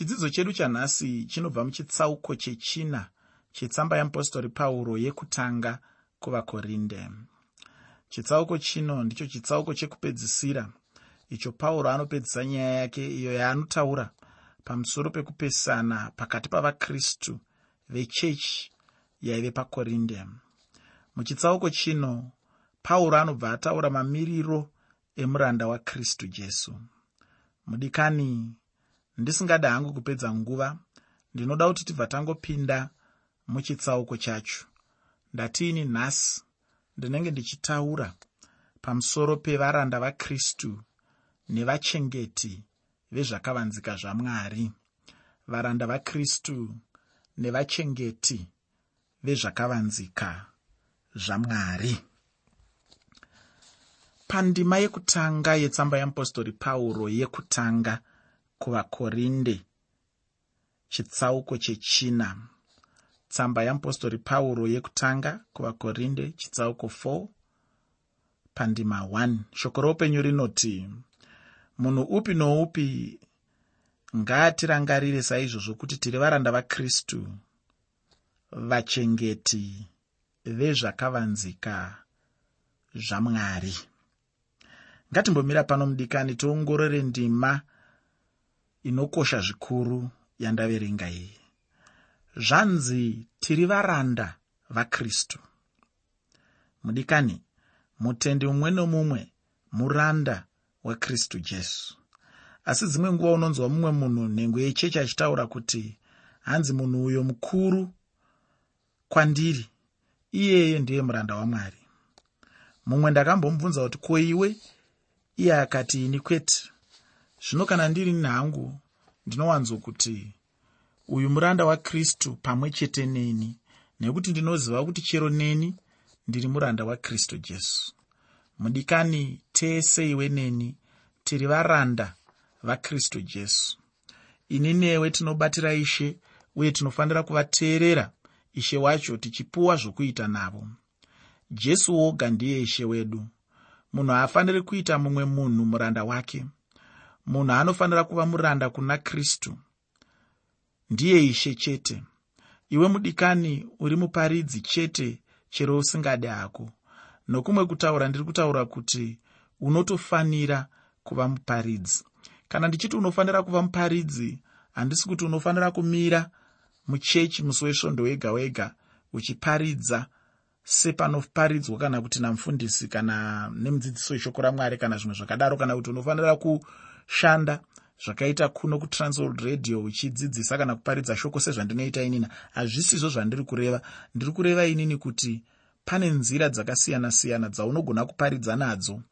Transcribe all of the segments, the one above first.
chidzidzo chedu chanhasi chinobva muchitsauko chechina chetsamba yeapostori pauro yekutanga kuvakorinde. Chitsauko chino ndicho chitsauko chekupedzisira. Icho pauro anopedzisa nyaya yake iyo yaanotaura pamusoro pekupesana pakati pavakristu vechechi yaive pakorinde. Muchitsauko chino pauro anobva ataura mamiriro emuranda wakristu jesu. Mudikani ndisingada hangu kupedza nguva ndinoda kuti tibva tangopinda muchitsauko chacho. Ndatiini nhasi ndinenge ndichitaura pamusoro pevaranda vakristu nevachengeti vezvakavanzika zvamwari. Varanda vakristu nevachengeti vezvakavanzika zvamwari. Pandima yekutanga yetsamba yeapostori pauro yekutanga kuvakorinde chitsauko chechina. Tsamba yeapostori pauro yekutanga kuvakorinde chitsauko 4 pandima 1 shoko roupenyu rinoti munhu upi noupi ngaatirangarire saizvozvo kuti tiri varanda vakristu vachengeti vezvakavanzika zvamwari. Ngatimbomira pano mudikani tiongorore ndima inokosha zvikuru yandaverenga iyi. Zvanzi tiri varanda vakristu. Mudikani mutendi mumwe nomumwe muranda wakristu jesu. Asi dzimwe nguva unonzwa mumwe munhu nhengo yechechi achitaura kuti hanzi munhu uyo mukuru kwandiri iyeye ndiye muranda wamwari. Mumwe ndakambomubvunza kuti ko iwe? Iye akati ini kwete zvino kana ndiri nhangu ndinowanzokuti uyu muranda wakristu pamwe chete neni nekuti ndinoziva kuti chero neni ndiri muranda wakristu jesu. Mudikani tese iwe neni tiri varanda vakristu jesu. Ini newe tinobatira ishe uye tinofanira kuvateerera ishe wacho tichipuwa zvokuita navo. Jesu woga ndiye ishe wedu. Munhu haafaniri kuita mumwe munhu muranda wake munhu anofanira kuva muranda kuna kristu. Ndiye ishe chete. Iwe mudikani uri muparidzi chete chero usingade hako. Nokumwe kutaura ndiri kutaura kuti unotofanira kuva muparidzi. Kana ndichiti unofanira kuva muparidzi handisi kuti unofanira kumira muchechi musi wesvondo wega wega uchiparidza sepanoparidzwa kana kuti namufundisi kana nemudzidzisi weshoko ramwari kana zvimwe zvakadaro. Kana kuti unofanira kushanda zvakaita kuno kutransworld radio uchidzidzisa kana kuparidza shoko sezvandinoita inini hazvisizvo zvandiri kureva. Ndiri kureva inini kuti pane nzira dzakasiyana-siyana dzaunogona kuparidza nadzo.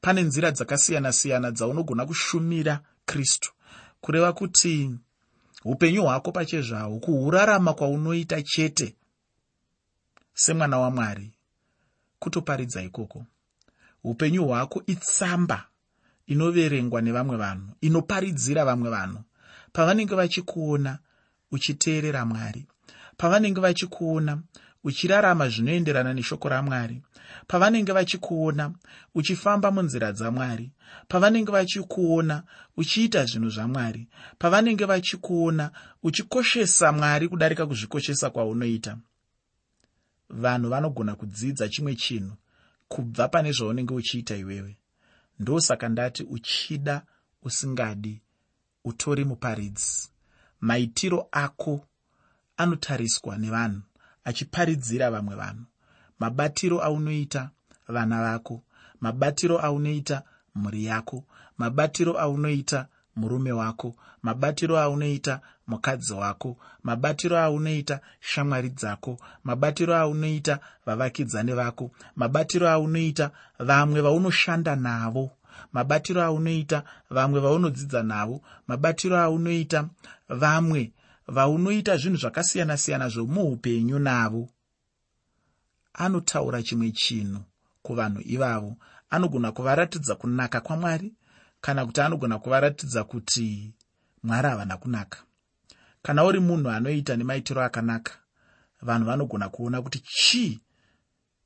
Pane nzira dzakasiyana-siyana dzaunogona kushumira kristu. Kureva kuti upenyu hwako pachezvahwo kuhurarama kwaunoita chete semwana wamwari kutoparidza ikoko. Upenyu hwako itsamba inoverengwa nevamwe vanhu inoparidzira vamwe vanhu. Pavanenge vachikuona uchiteerera mwari. Pavanenge vachikuona uchirarama zvinoenderana neshoko ramwari. Pavanenge vachikuona uchifamba munzira dzamwari. Pavanenge vachikuona uchiita zvinhu zvamwari. Pavanenge vachikuona uchikoshesa mwari kudarika kuzvikoshesa kwaunoita. Vanhu vanogona kudzidza chimwe chinhu kubva pane zvaunenge uchiita iwewe ndosaka ndati uchida usingadi utori muparidzi. Maitiro ako anotariswa nevanhu achiparidzira vamwe vanhu. Mabatiro aunoita vana vako mabatiro aunoita mhuri yako mabatiro aunoita murume wako mabatiro aunoita mukadzi wako mabatiro aunoita shamwari dzako mabatiro aunoita vavakidzani vako mabatiro aunoita vamwe vaunoshanda navo mabatiro aunoita vamwe vaunodzidza navo mabatiro aunoita vamwe vaunoita zvinhu zvakasiyana-siyana zvomuupenyu navo. Anotaura chimwe chinhu kuvanhu ivavo. Anogona kuvaratidza kunaka kwamwari kana kuti anogona kuvaratidza kuti mwari havana kunaka. Kana uri munhu anoita nemaitiro akanaka vanhu vanogona kuona kuti chii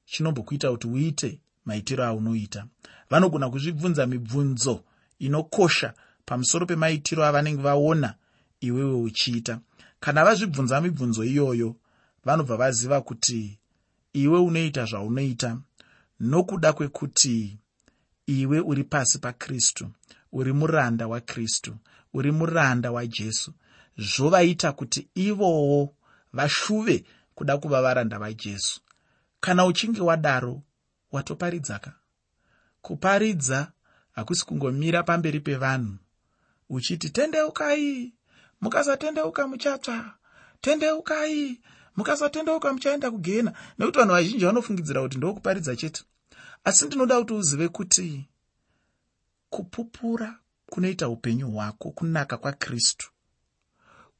chinombokuita kuti uite maitiro aunoita. Vanogona kuzvibvunza mibvunzo inokosha pamusoro pemaitiro avanenge vaona iwewe uchiita. Kana vazvibvunza mibvunzo iyoyo vanobva vaziva kuti iwe unoita zvaunoita nokuda kwekuti iwe uri pasi pakristu uri muranda wakristu uri muranda wajesu. Zvovaita kuti ivowo vashuve kuda kuva varanda vajesu. Kana uchinge wadaro watoparidzaka kuparidza hakusi kungomira pamberi pevanhu. Uchiti tendeukai mukasatendeuka muchatsva. Tendeukai mukasatendeuka muchaenda kugena. Nekuti vanhu vazhinji vanofungidzira kuti ndokuparidza chete. Asi ndinoda kuti uzive kuti kupupura kunoita upenyu hwako kunaka kwakristu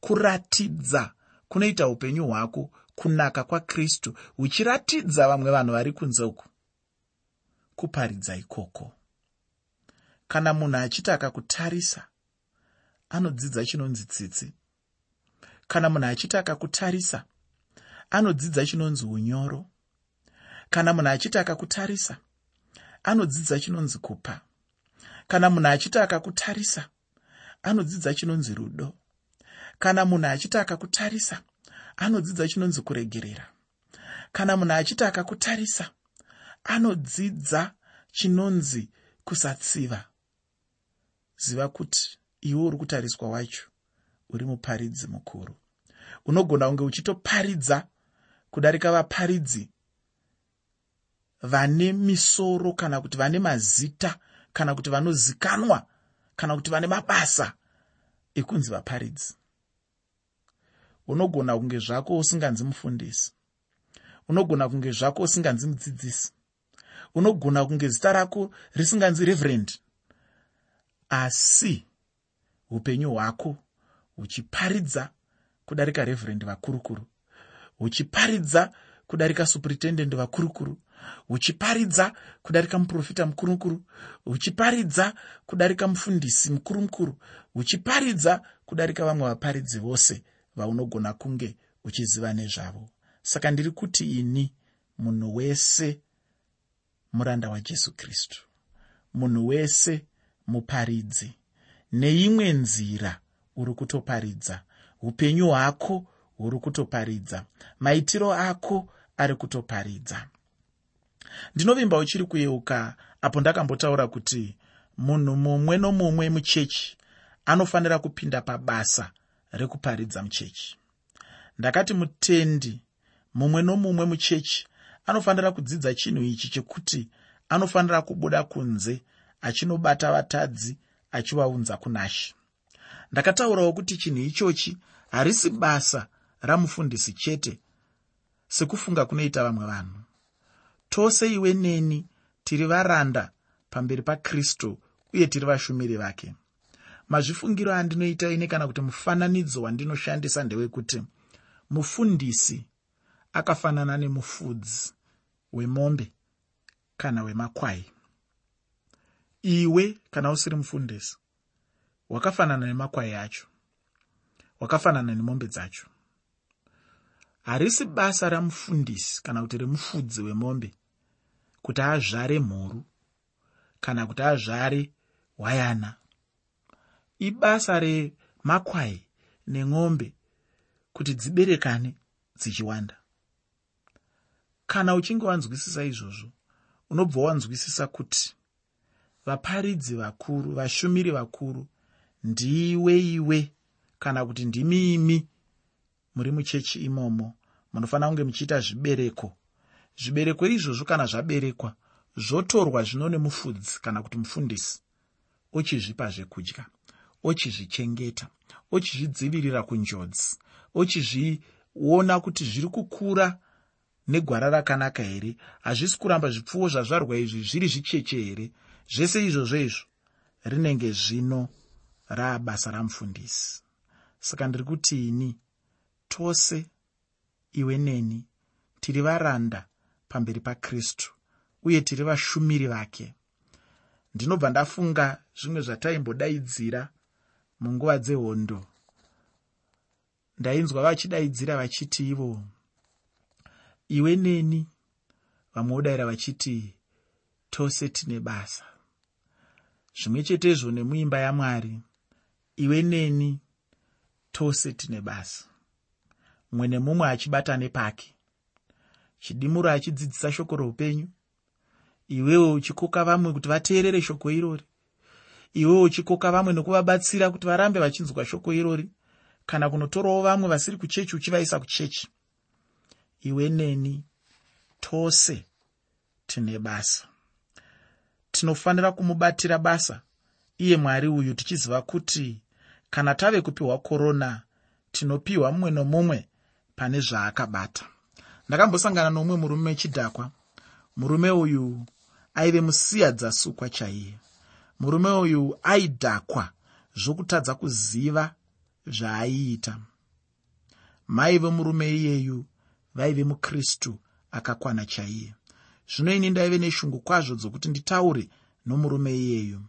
kuratidza kunoita upenyu hwako kunaka kwakristu uchiratidza vamwe vanhu vari kunze uku kuparidza ikoko. Kana munhu achiti akakutarisa anodzidza chinonzi tsitsi. Kana munhu achiti akakutarisa anodzidza chinonzi unyoro. Kana munhu achiti akakutarisa anodzidza chinonzi kupa. Kana munhu achiti akakutarisa anodzidza chinonzi rudo. Kana munhu achiti akakutarisa anodzidza chinonzi kuregerera. Kana munhu achiti akakutarisa anodzidza chinonzi kusatsiva. Ziva kuti iwe uri kutariswa wacho uri muparidzi mukuru. Unogona kunge uchitoparidza kudarika vaparidzi vane misoro kana kuti vane mazita kana kuti vanozikanwa kana kuti vane mabasa ekunzi vaparidzi. Unogona kunge zvako usinganzi mufundisi. Unogona kunge zvako usinganzi mudzidzisi unogona kunge zita rako risinganzi reverend. Asi upenyu hwako huchiparidza kudarika reverend vakurukuru. Huchiparidza kudarika superitendend vakurukuru. Huchiparidza kudarika muprofita mukurukuru. Huchiparidza kudarika mufundisi mukuru mukuru huchiparidza kudarika vamwe vaparidzi vose vaunogona kunge uchiziva nezvavo. Saka ndiri kuti ini munhu wese muranda wajesu kristu. Munhu wese muparidzi neimwe nzira uri kutoparidza. Upenyu hwako huri kutoparidza. Maitiro ako ari kutoparidza. Ndinovimba uchiri kuyeuka apo ndakambotaura kuti munhu mumwe nomumwe muchechi anofanira kupinda pabasa rekuparidza muchechi. Ndakati mutendi mumwe nomumwe muchechi anofanira kudzidza chinhu ichi chekuti anofanira kubuda kunze achinobata vatadzi achivaunza kunashe ndakataurawo kuti chinhu ichochi harisi basa ramufundisi chete sekufunga kunoita vamwe vanhu. Tose iwe neni tiri varanda pamberi pakristu uye tiri vashumiri vake. Mazvifungiro andinoita ine kana kuti mufananidzo wandinoshandisa ndewekuti mufundisi akafanana nemufudzi wemombe kana wemakwai. Iwe kana usiri mufundisi wakafanana nemakwai acho wakafanana nemombe dzacho. Harisi basa ramufundisi kana kuti remufudzi wemombe kuti azvare mhuru kana kuti azvare hwayana ibasa remakwai nemombe kuti dziberekane dzichiwanda kana uchinge wanzwisisa izvozvo unobva wanzwisisa kuti vaparidzi vakuru vashumiri vakuru ndiwe iwe kana kuti ndimi imi muri muchechi imomo. Munofanira kunge muchiita zvibereko. Zvibereko izvozvo kana zvaberekwa zvotorwa zvino nemufudzi kana kuti mufundisi. Ochizvipa zvekudya ochizvichengeta ochizvidzivirira kunjodzi ochizviona kuti zviri kukura negwara rakanaka here? Hazvisi kuramba zvipfuwo zvazvarwa izvi zviri zvicheche here? Zvese izvozvo izvo rinenge zvino raabasa ramufundisi. Saka ndiri kuti ini tose iwe neni tiri varanda pamberi pakristu uye tiri vashumiri vake. Ndinobva ndafunga zvimwe zvataimbodaidzira munguva dzehondo. Ndainzwa vachidaidzira vachiti ivo iwe neni? Vamwe vodayira vachiti tose tine basa. Zvimwe chetezvo nemuimba yamwari iwe neni? Tose tine basa. Mumwe nemumwe achibata nepake chidimuro achidzidzisa shoko roupenyu. Iwewo uchikoka vamwe kuti vateerere shoko irori? Iwewo uchikoka vamwe nokuvabatsira kuti varambe vachinzwa shoko irori? Kana kunotorawo vamwe vasiri kuchechi uchivaisa kuchechi iwe neni tose tine basa. Tinofanira kumubatira basa iye mwari uyu tichiziva kuti kana tave kupiwa korona tinopiwa mumwe nomumwe pane zvaakabata. Ndakambosangana nomumwe murume chidhakwa. Murume uyu aive musiyadzasukwa chaiye. Murume uyu aidhakwa zvokutadza kuziva zvaaiita. Mai vomurume iyeyu vaive mukristu akakwana chaiye. Zvino ini ndaive neshungu kwazvo dzokuti nditaure nomurume iyeyu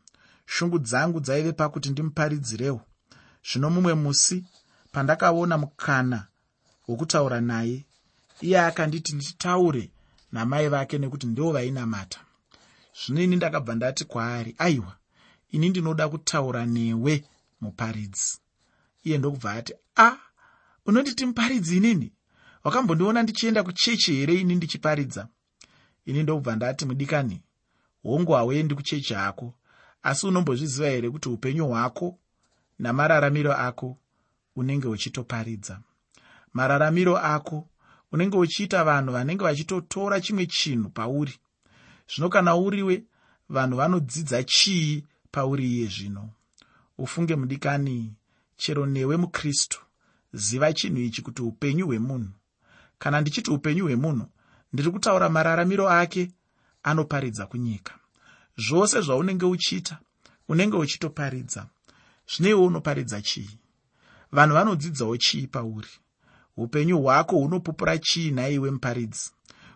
shungu dzangu dzaive pakuti ndimuparidzirewo. Zvino mumwe musi pandakaona mukana wokutaura naye iye akanditi nditaure namai vake nekuti ndo vainamata. Zvino ini ndakabva ndati kwaari aiwa ini ndinoda kutaura newe muparidzi. Iye ndokubva ati a ah, unonditi muparidzi inini wakambondiona ndichienda kuchechi here ini ndichiparidza? Ini ndokubva ndati mudikani hongu hauendi kuchechi hako. Asi unombozviziva here kuti upenyu hwako namararamiro ako unenge uchitoparidza? Mararamiro ako unenge uchiita vanhu vanenge vachitotora chimwe chinhu pauri. Zvino kana uriwe vanhu vanodzidza chii pauri iye zvino? Ufunge mudikani chero newe mukristu ziva chinhu ichi kuti upenyu hwemunhu kana ndichiti upenyu hwemunhu ndiri kutaura mararamiro ake anoparidza kunyika. Zvose zvaunenge uchiita unenge uchitoparidza. Zvineiwo unoparidza chii? Vanhu vanodzidzawo chii pauri? Upenyu hwako hunopupura chii naiwe muparidzi?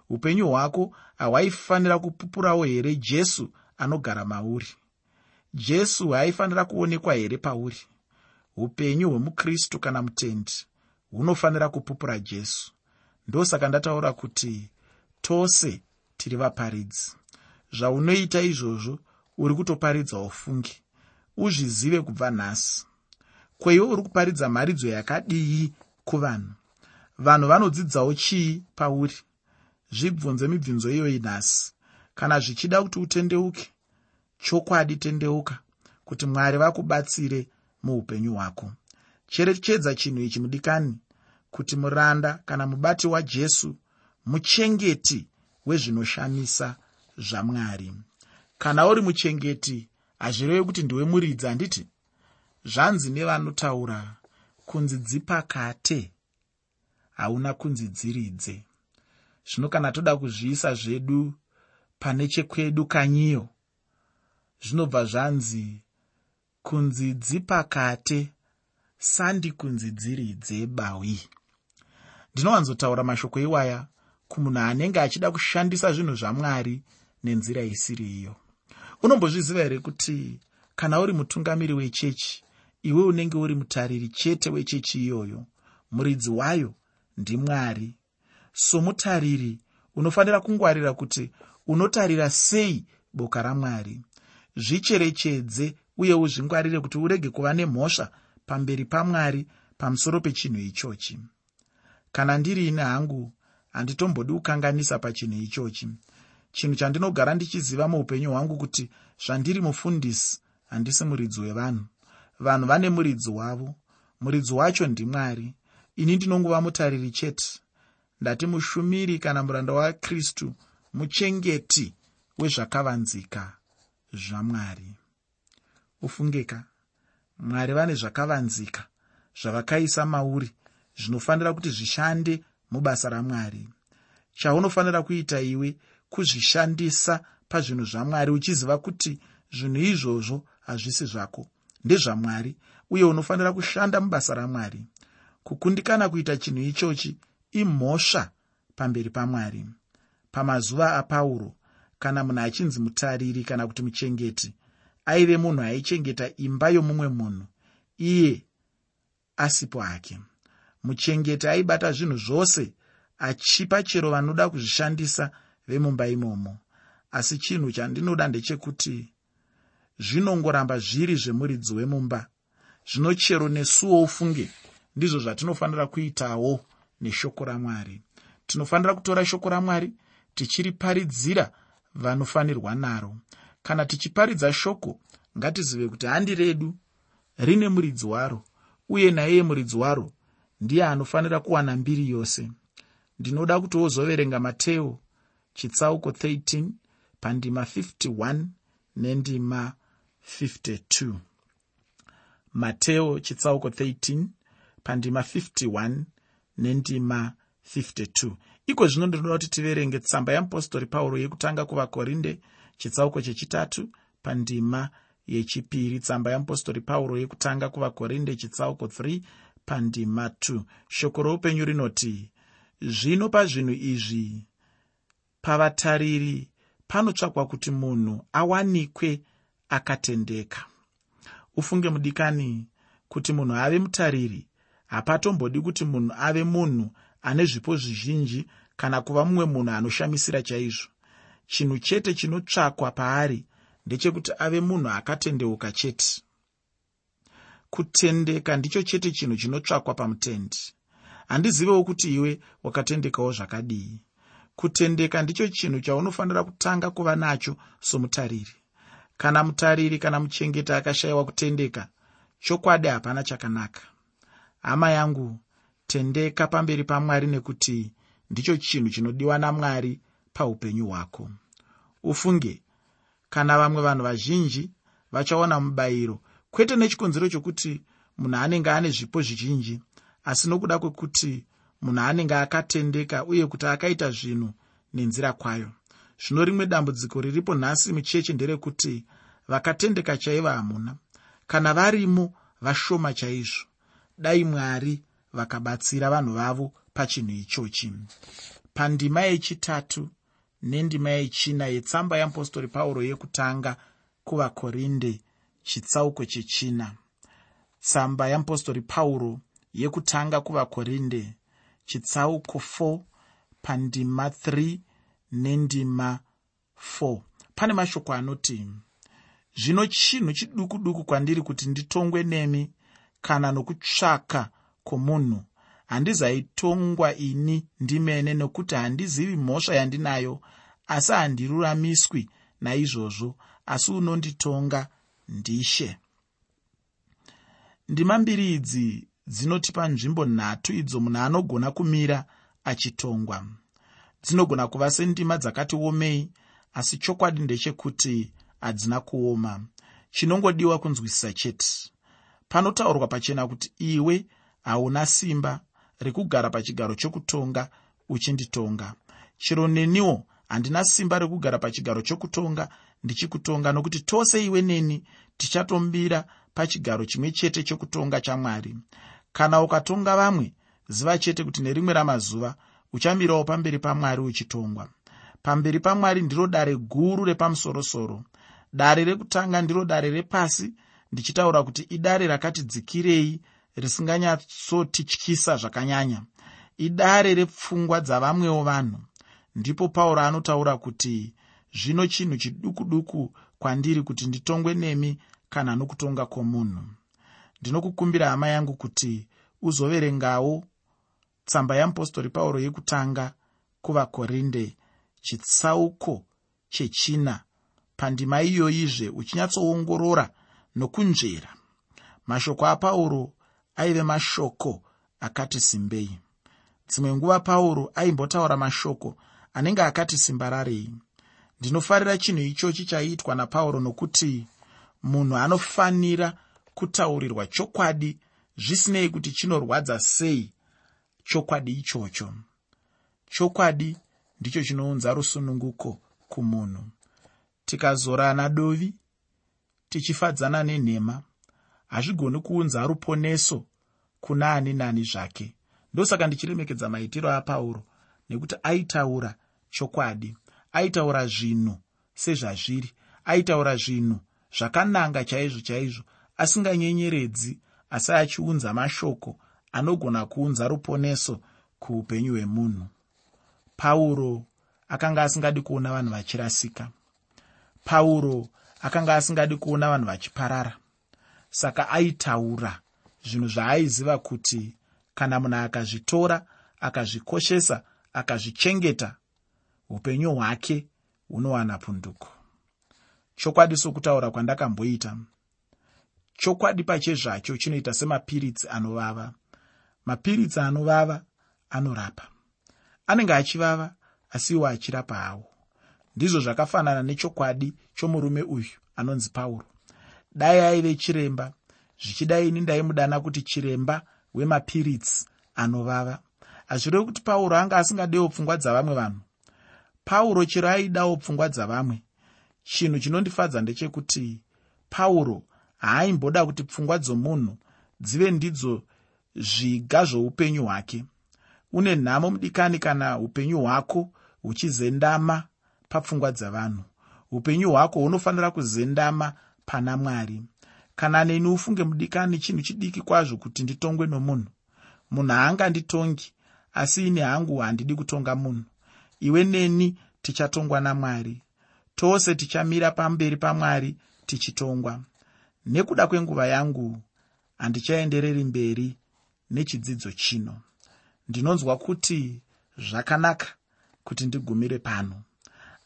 Upenyu hwako hawaifanira kupupurawo here jesu anogara mauri? Jesu haaifanira kuonekwa here pauri? Upenyu hwemukristu kana mutendi hunofanira kupupura jesu ndosaka ndataura kuti tose tiri vaparidzi. Zvaunoita izvozvo uri kutoparidza ufungi. Uzvizive kubva nhasi. Kweiwe uri kuparidza mharidzo yakadii kuvanhu? Vanhu vanodzidzawo chii pauri? Zvibvunze mibvunzo iyoyi nhasi. Kana zvichida kuti utendeuke chokwadi tendeuka kuti mwari vakubatsire muupenyu hwako. Cherechedza chinhu ichi mudikani kuti muranda kana mubati wajesu muchengeti wezvinoshamisa zvamwari kana uri muchengeti hazvirevi kuti ndiwe muridzi handiti? Zvanzi nevanotaura kunzi dzipakate hauna kunzi dziridze. Zvino kana toda kuzviisa zvedu pane chekwedu kanyiyo zvinobva zvanzi kunzi dzipakate sandi kunzi dziridze bawi ndinowanzotaura mashoko iwaya kumunhu anenge achida kushandisa zvinhu zvamwari nenzira isiri iyo unombozviziva here kuti kana uri mutungamiri wechechi iwe unenge uri mutariri chete wechechi iyoyo muridzi wayo ndimwari. Somutariri unofanira kungwarira kuti unotarira sei boka ramwari. Zvicherechedze uye uzvingwarire kuti urege kuva nemhosva pamberi pamwari pamusoro pechinhu ichochi kana ndiri ine hangu handitombodi kukanganisa pachinhu ichochi. Chinhu chandinogara ndichiziva muupenyu hwangu kuti zvandiri mufundisi handisi muridzi wevanhu. Vanhu vane muridzi wavo. Muridzi wacho ndimwari. Ini ndinongova mutariri chete. Ndati mushumiri kana muranda wakristu muchengeti wezvakavanzika zvamwari. Ufungeka. Mwari vane zvakavanzika zvavakaisa mauri zvinofanira kuti zvishande mubasa ramwari. Chaunofanira kuita iwe kuzvishandisa pazvinhu zvamwari uchiziva kuti zvinhu izvozvo hazvisi zvako ndezvamwari uye unofanira kushanda mubasa ramwari. Kukundikana kuita chinhu ichochi imhosva pamberi pamwari. Pamazuva apauro kana munhu achinzi mutariri kana kuti muchengeti aive munhu aichengeta imba yomumwe munhu iye asipo hake muchengeti aibata zvinhu zvose achipa chero vanoda kuzvishandisa vemumba imomo. Asi chinhu chandinoda ndechekuti zvinongoramba zviri zvemuridzi wemumba. Zvino chero nesuwo ufunge ndizvo zvatinofanira kuitawo neshoko ramwari. Tinofanira kutora shoko ramwari tichiriparidzira vanofanirwa naro. Kana tichiparidza shoko ngatizive kuti handi redu rine muridzi waro uye naiyeye muridzi waro ndiye anofanira kuwana mbiri yose. Ndinoda kuti wozoverenga mateo chitsauko 13 pandima 51 nendima 52 mateo chitsauko 13 pandima 51 nendima 52 iko zvino ndinoda kuti tiverenge tsamba yeapostori pauro yekutanga kuvakorinde chitsauko chechitatu pandima yechipiri. Tsamba yeapostori pauro yekutanga kuvakorinde chitsauko 3 pandima 2 shoko roupenyu rinoti zvino pazvinhu izvi pavatariri panotsvakwa kuti munhu awanikwe akatendeka. Ufunge mudikani kuti munhu ave mutariri. Hapatombodi kuti munhu ave munhu ane zvipo zvizhinji kana kuva mumwe munhu anoshamisira chaizvo. Chinhu chete chinotsvakwa paari ndechekuti ave munhu akatendeuka chete kutendeka ndicho chete chinhu chinotsvakwa pamutendi. Handizivewo kuti iwe wakatendekawo zvakadii. Kutendeka ndicho chinhu chaunofanira kutanga kuva nacho somutariri. Kana mutariri kana muchengeti akashayiwa kutendeka chokwadi hapana chakanaka. Hama yangu tendeka pamberi pamwari nekuti ndicho chinhu chinodiwa namwari paupenyu hwako. Ufunge kana vamwe vanhu vazhinji vachaona mubayiro kwete nechikonzero chokuti munhu anenge ane zvipo zvizhinji asi nokuda kwekuti munhu anenge akatendeka uye kuti akaita zvinhu nenzira kwayo. Zvino rimwe dambudziko riripo nhasi mucheche nderekuti vakatendeka chaiva hamuna. Kana varimo vashoma chaizvo. Dai mwari vakabatsira vanhu vavo pachinhu ichochi. Pandima yechitatu nendima yechina yetsamba yeapostori pauro yekutanga kuvakorinde chitsauko chechina. Tsamba yeapostori pauro yekutanga kuvakorinde. Chitsauko 4 pandima 3 nendima 4 pane mashoko anoti zvino chinhu chiduku duku kwandiri kuti nditongwe nemi kana nokutsvaka kwomunhu. Handizaitongwa ini ndimene nokuti handizivi mhosva yandinayo asi handiruramiswi naizvozvo asi unonditonga ndishe. Ndima mbiri idzi dzinotipa nzvimbo nhatu idzo munhu anogona kumira achitongwa. Dzinogona kuva sendima dzakati omei asi chokwadi ndechekuti hadzina kuoma. Chinongodiwa kunzwisisa chete. Panotaurwa pachena kuti iwe hauna simba rekugara pachigaro chokutonga uchinditonga chero neniwo handina simba rekugara pachigaro chokutonga ndichikutonga nokuti tose iwe neni tichatombira pachigaro chimwe chete chokutonga chamwari. Kana ukatonga vamwe ziva chete kuti nerimwe ramazuva uchamirawo pamberi pamwari uchitongwa. Pamberi pamwari ndiro dare guru repamusorosoro. Dare rekutanga ndiro dare repasi ndichitaura kuti idare rakati dzikirei risinganyatsotityisa zvakanyanya. Idare repfungwa dzavamwewo vanhu ndipo pauro anotaura kuti zvino chinhu chiduku duku kwandiri kuti nditongwe nemi kana nokutonga kwomunhu. Ndinokukumbira hama yangu kuti uzoverengawo tsamba yeapostori pauro yekutanga kuvakorinde chitsauko chechina pandima iyoyizve uchinyatsoongorora nokunzvera. Mashoko apauro aive mashoko akati simbei. Dzimwe nguva pauro aimbotaura mashoko anenge akati simba rarei. Ndinofarira chinhu ichochi chaiitwa napauro nokuti munhu anofanira kutaurirwa chokwadi zvisinei kuti chinorwadza sei chokwadi ichocho. Chokwadi ndicho chinounza rusununguko kumunhu. Tikazorana dovi tichifadzana nenhema. Hazvigoni kuunza ruponeso kuna ani nani zvake. Ndosaka ndichiremekedza maitiro apauro nekuti aitaura chokwadi aitaura zvinhu sezvazviri aitaura zvinhu zvakananga chaizvo chaizvo asinganyenyeredzi asi achiunza mashoko anogona kuunza ruponeso kuupenyu hwemunhu. Pauro akanga asingadi kuona vanhu vachirasika. Pauro akanga asingadi kuona vanhu vachiparara. Saka aitaura zvinhu zvaaiziva kuti kana munhu akazvitora akazvikoshesa akazvichengeta upenyu hwake hunowana punduko chokwadi sokutaura kwandakamboita chokwadi pachezvacho chinoita semapiritsi anovava. Mapiritsi anovava anorapa. Anenge achivava asi iwo achirapa hawo. Ndizvo zvakafanana nechokwadi chomurume uyu anonzi pauro. Dai aive chiremba zvichidai ini ndaimudana kuti chiremba wemapiritsi anovava hazvirevi kuti pauro anga asingadewo pfungwa dzavamwe vanhu. Pauro chero aidawo pfungwa dzavamwe. Chinhu chinondifadza ndechekuti pauro haaimboda kuti pfungwa dzomunhu dzive ndidzo zviga zvoupenyu hwake. Une nhamo mudikani kana upenyu hwako huchizendama papfungwa dzavanhu. Upenyu hwako hunofanira kuzendama pana mwari. Kana neni ufunge mudikani chinhu chidiki kwazvo kuti nditongwe nomunhu. Munhu haanganditongi asi ini hangu handidi kutonga munhu. Iwe neni tichatongwa namwari. Tose tichamira pamberi pamwari tichitongwa. Nekuda kwenguva yangu handichaendereri mberi nechidzidzo chino. Ndinonzwa kuti zvakanaka kuti ndigumire pano.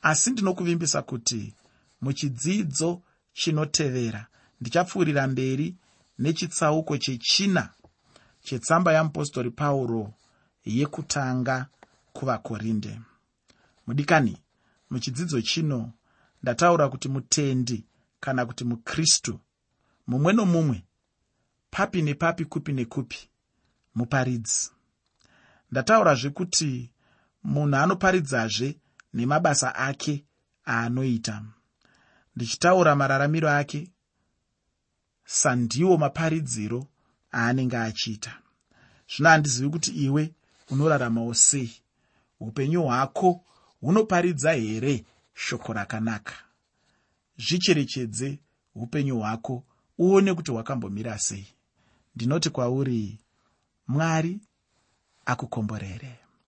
Asi ndinokuvimbisa kuti muchidzidzo chinotevera ndichapfuurira mberi nechitsauko chechina chetsamba yamupostori pauro yekutanga kuvakorinde. Mudikani muchidzidzo chino ndataura kuti mutendi kana kuti mukristu mumwe nomumwe papi nepapi kupi nekupi muparidzi. Ndataurazve kuti munhu anoparidzazve nemabasa ake aanoita. Ndichitaura mararamiro ake sandiwo maparidziro aanenge achiita. Zvino handizivi kuti iwe unoraramawo sei? Upenyu hwako hunoparidza here shoko rakanaka? Zvicherechedze upenyu hwako uone kuti hwakambomira sei. Ndinoti kwauri mwari akukomborere